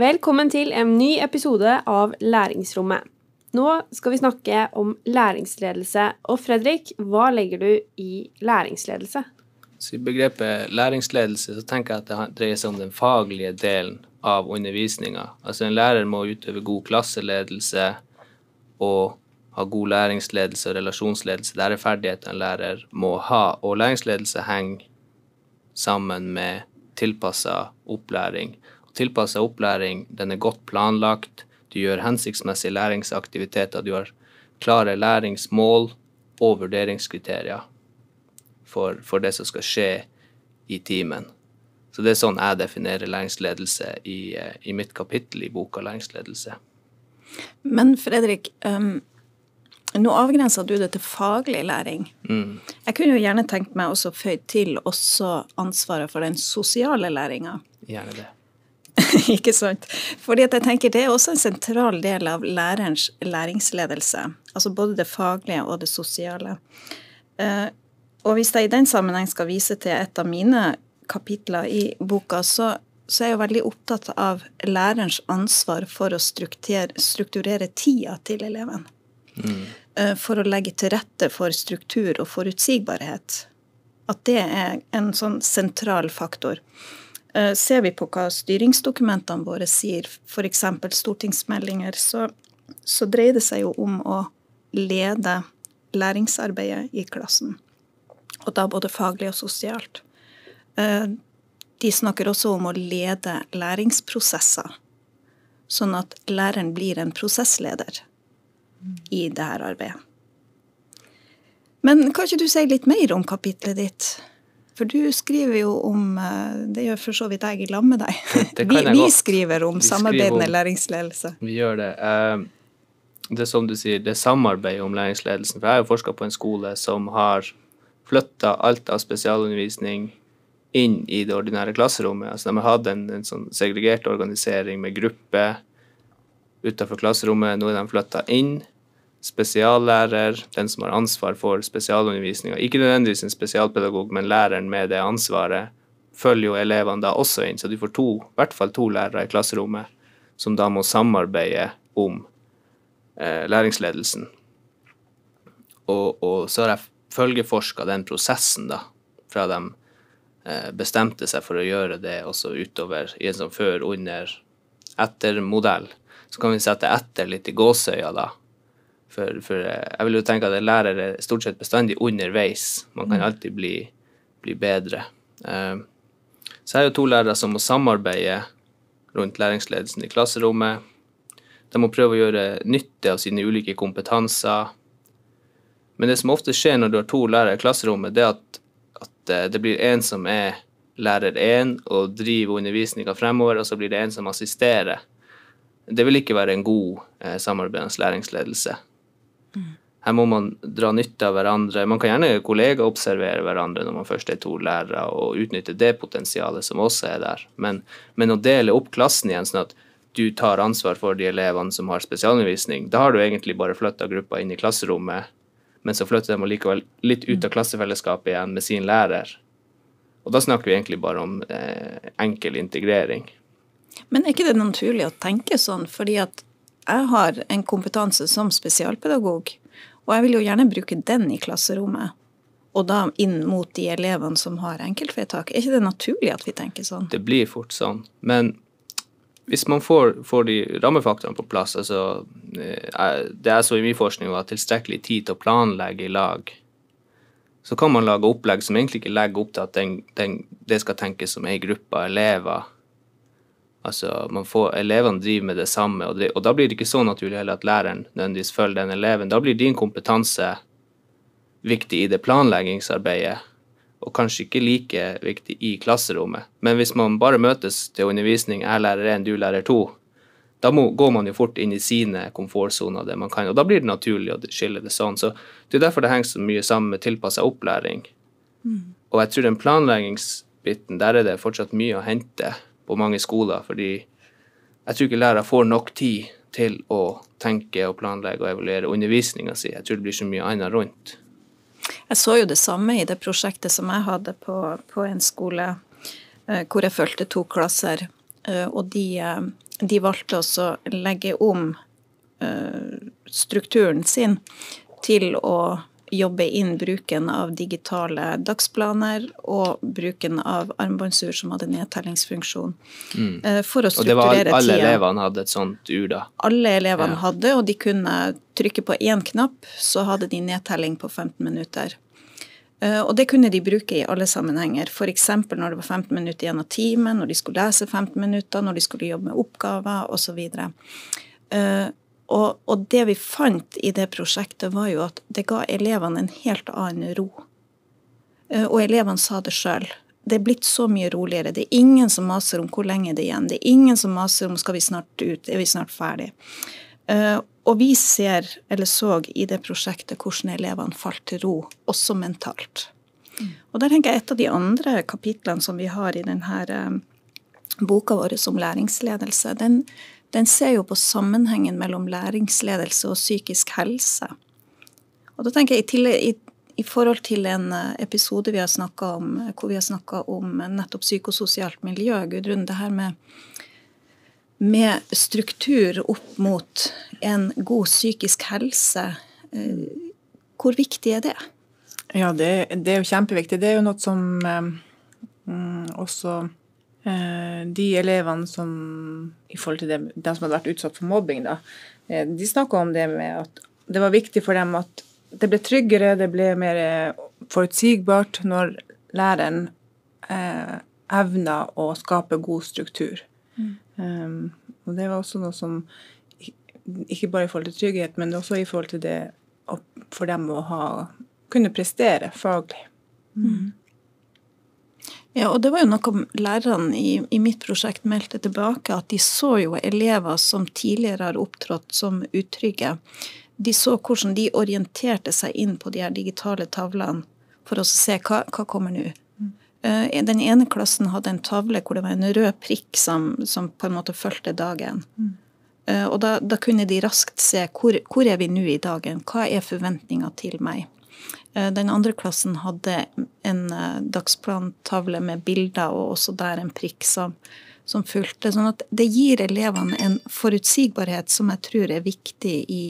Velkommen til en ny episode av Læringsrommet. Nå skal vi snakke om læringsledelse. Og Fredrik, hva legger du i læringsledelse? Så I begrepet læringsledelse så tenker jeg at det dreier seg om den faglige delen av undervisninga. Altså en lærer må utøve god klasseledelse og ha god læringsledelse og relasjonsledelse. Det er ferdigheter en lærer må ha. Og læringsledelse henger sammen med tilpassa opplæring. Tilpassa opplæring den er godt planlagt, du gjør hensiktsmessige læringsaktiviteter, du har klare læringsmål og vurderingskriterier for, for det som skal skje i timen. Så det er sånn jeg definerer læringsledelse i, i mitt kapittel i boka Læringsledelse. Men Fredrik, um, nå avgrensa du det til faglig læring. Mm. Jeg kunne jo gjerne tenkt meg også føyd til også ansvaret for den sosiale læringa. Gjerne det. ikke sant? Fordi at jeg tenker Det er også en sentral del av lærerens læringsledelse. Altså både det faglige og det sosiale. Uh, og hvis jeg i den sammenheng skal vise til et av mine kapitler i boka, så, så er jeg jo veldig opptatt av lærerens ansvar for å strukturere, strukturere tida til eleven. Mm. For å legge til rette for struktur og forutsigbarhet. At det er en sånn sentral faktor. Eh, ser vi på hva styringsdokumentene våre sier, f.eks. stortingsmeldinger, så, så dreier det seg jo om å lede læringsarbeidet i klassen. Og da både faglig og sosialt. Eh, de snakker også om å lede læringsprosesser, sånn at læreren blir en prosessleder i dette arbeidet. Men kan ikke du si litt mer om kapitlet ditt? For du skriver jo om eh, Det gjør for så vidt jeg i lag med deg. Vi, vi, skriver om samarbeidende læringsledelse. Vi gjør det. Eh, det er som du sier, det er samarbeid om læringsledelsen. For jeg har jo forska på en skole som har flytta alt av spesialundervisning inn i det ordinære klasserommet. Altså De har hatt en, en sånn segregert organisering med grupper utenfor klasserommet. Nå er de flytta inn spesiallærer, den som har ansvar for spesialundervisninga. Ikke nødvendigvis en spesialpedagog, men læreren med det ansvaret følger jo elevene da også inn. Så du får to, i hvert fall to lærere i klasserommet som da må samarbeide om eh, læringsledelsen. Og, og, så har jeg følgeforska den prosessen, da, fra de eh, bestemte seg for å gjøre det også utover i en sånn før, under, etter-modell. Så kan vi sette etter litt i gåsøya, da for, for, eh, jeg vil jo tenke at en lærer er stort sett bestandig underveis. Man kan mm. alltid bli, bli bedre. Uh, så jeg er jo to lærere som må samarbeide rundt læringsledelsen i klasserommet. De må prøve å gjøre nytte av sine ulike kompetanser. Men det som ofte skjer når du har to lærere i klasserommet, det er at, at eh, det blir en som er lærer én og driver undervisninga fremover, og så blir det en som assisterer. Det vil ikke være en god eh, samarbeidende læringsledelse. Her må man dra nytte av hverandre. Man kan gjerne kollegaobservere hverandre når man først er to lærere, og utnytte det potensialet som også er der. Men, men, å dele opp klassen igjen sånn at du tar ansvar for de elevene som har spesialundervisning, da har du egentlig bare flytta gruppa inn i klasserommet, men så flytter de likevel litt ut av klassefellesskapet igjen med sin lærer. Og da snakker vi egentlig bare om eh, enkel integrering. Men er ikke det naturlig å tenke sånn, fordi at jeg har en kompetanse som spesialpedagog, og jeg vil jo gjerne bruke den i klasserommet. Og da inn mot de elevene som har enkeltvedtak. Er ikke det naturlig at vi tenker sånn? Det blir fort sånn. Men hvis man får, får de rammefaktorene på plass, altså eh, Det jeg så i min forskning, var tilstrekkelig tid til å planlegge i lag. Så kan man lage opplegg som egentlig ikke legger opp til at den, den, det skal tenkes som ei gruppe av elever Altså, man får, Elevene driver med det samme, og, det, og, da blir det ikke så naturlig heller at læreren nødvendigvis følger den eleven. Da blir din kompetanse viktig i det planleggingsarbeidet, og kanskje ikke like viktig i klasserommet. Men hvis man bare møtes til undervisning, jeg lærer én, du lærer to, da må, går man jo fort inn i sine komfortsoner, det man kan, og da blir det naturlig å skille det sånn. Så Det er derfor det henger så mye sammen med tilpassa opplæring. Mm. Og jeg tror den planleggingsbiten, der er det fortsatt mye å hente på mange skoler, fordi jeg tror ikke lærere får nok tid til å tenke og planlegge og evaluere undervisninga si. Jeg tror det blir så mye annet rundt. Jeg så jo det samme i det prosjektet som jeg hadde på, på en skole eh, hvor jeg fulgte to klasser. Eh, og de eh, de valgte også å legge om strukturen sin til å jobbe inn bruken av digitale dagsplaner og bruken av armbåndsur som hadde nedtellingsfunksjon. Mm. For å strukturere tida. Og det var alle tida. elevene hadde et sånt ur, da? Alle elevene ja. hadde, og de kunne trykke på én knapp, så hadde de nedtelling på 15 minutter. Eh, og det kunne de bruke i alle sammenhenger, f.eks. når det var 15 minutter igjen av timen, når de skulle lese 15 minutter, når de skulle jobbe med oppgaver osv. Eh, og, og det vi fant i det prosjektet, var jo at det ga elevene en helt annen ro. Eh, og elevene sa det sjøl. Det er blitt så mye roligere. Det er ingen som maser om hvor lenge det er igjen. Det er ingen som maser om skal vi snart ut, er vi snart ferdig. Og vi ser, eller så i det prosjektet, hvordan elevene falt til ro, også mentalt. Og der tenker jeg et av de andre kapitlene som vi har i denne eh, boka vår om læringsledelse, den, den, ser jo på sammenhengen mellom læringsledelse og psykisk helse. Og da tenker jeg i, i, i forhold til en eh, episode vi har om, hvor vi har snakka om nettopp psykososialt miljø, Gudrun, det her med med struktur opp mot en god psykisk helse. Eh, hvor viktig er det? Ja, det, det er jo kjempeviktig. Det er jo noe som eh, mm, også eh, de elevene som i forhold til det, de som hadde vært utsatt for mobbing, da, eh, de snakka om det med at det var viktig for dem at det ble tryggere, det ble mer eh, forutsigbart når læreren eh, evna å skape god struktur. Mm. Um, og det var også noe som Ikke bare i forhold til trygghet, men også i forhold til det for dem å ha, kunne prestere faglig. Mm. Ja, og det var jo noe lærerne i, i, mitt prosjekt meldte tilbake, at de så jo elever som tidligere har opptrådt som utrygge. De så hvordan de orienterte seg inn på de her digitale tavlene for å se hva, hva kommer nå. Mm. den ene klassen hadde en tavle hvor det var en rød prikk som, som på en måte fulgte dagen. Mm. Og da, da, kunne de raskt se hvor, hvor er vi nå i dagen, hva er forventninga til meg. Eh, den andre klassen hadde en dagsplantavle med bilder, og også der en prikk som, som fulgte. Sånn at det gir elevene en forutsigbarhet som jeg tror er viktig i,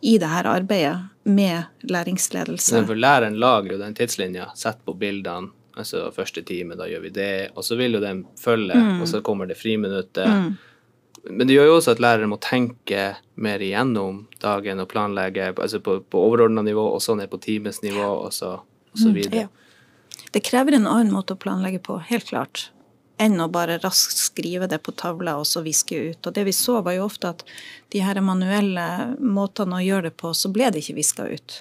i det her arbeidet med læringsledelse. For læreren lager jo den tidslinja, setter på bildene. Altså første time, da gjør vi det. Og så vil jo den følge, mm. og så kommer det friminuttet. Mm. Men det gjør jo også at lærere må tenke mer igjennom dagen og planlegge altså på, på overordna nivå, og så ned på timesnivå, og så, og så mm, videre. Ja. Det krever en annen måte å planlegge på, helt klart enn å bare raskt skrive det på tavla og så viske ut. Og det vi så, var jo ofte at de her manuelle måtene å gjøre det på, så ble det ikke viska ut.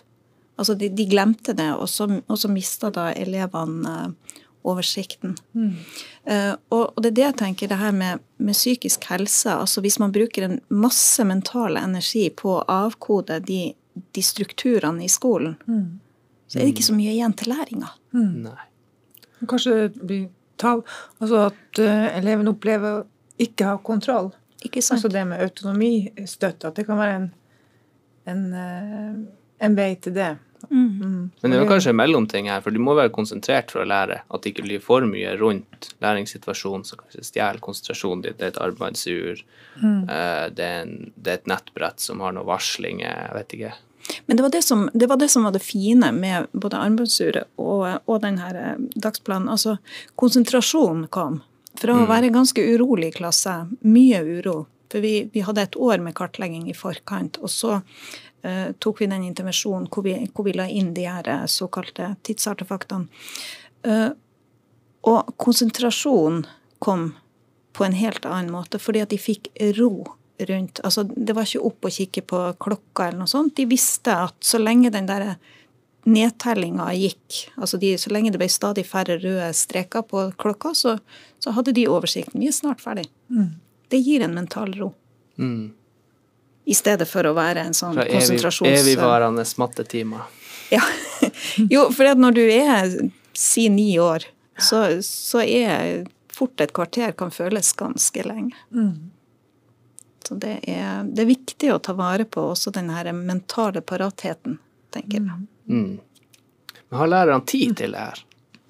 Altså de, de, glemte det, og så, og så mista da elevene uh, oversikten. Mm. Uh, og, og, det er det jeg tenker, det her med, med, psykisk helse. altså Hvis man bruker en masse mental energi på å avkode de, de strukturene i skolen, mm. så er det ikke så mye igjen til læringa. Mm. Kanskje det blir tall. Altså at uh, eleven opplever å ikke ha kontroll. Ikke sant? Altså det med autonomistøtte, at det kan være en, en, uh, en vei til det. Mm. Men det er kanskje en mellomting her, for du må være konsentrert for å lære. At det ikke blir for mye rundt læringssituasjonen som kanskje stjeler konsentrasjonen din. Det er et arbeidsur, mm. uh, det, det, er et nettbrett som har noen varslinger, jeg vet ikke. Men det var det, som, det var det som var det fine med både armbåndsuret og, og denne eh, dagsplanen. Altså, konsentrasjonen kom. Fra å mm. være ganske urolig i klasse, mye uro. For vi, vi hadde et år med kartlegging i forkant. Og så tok vi den intervensjonen hvor vi, hvor vi la inn de her eh, såkalte tidsartefaktene. Uh, og konsentrasjonen kom på en helt annen måte, fordi at de fikk ro rundt altså Det var ikke opp å kikke på klokka eller noe sånt. De visste at så lenge den der nedtellinga gikk, altså de, så lenge det ble stadig færre røde streker på klokka, så, så hadde de oversikten. Vi er snart ferdig. Mm. Det gir en mental ro. Mm. I stedet for å være en sånn Fra konsentrasjons... Evigvarende mattetimer. Ja. jo, for når du er si ni år, så, så er fort et kvarter kan føles ganske lenge. Mm. Så det er, det er, viktig å ta vare på også den her mentale paratheten, tenker jeg. Mm. mm. Men har lærerne tid til det her?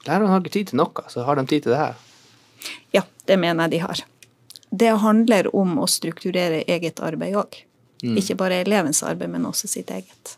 Lærerne har ikke tid til noe, så har de tid til det her? Ja, det mener jeg de har. det handler om å strukturere eget arbeid òg. Ikke bare elevens arbeid, men også sitt eget.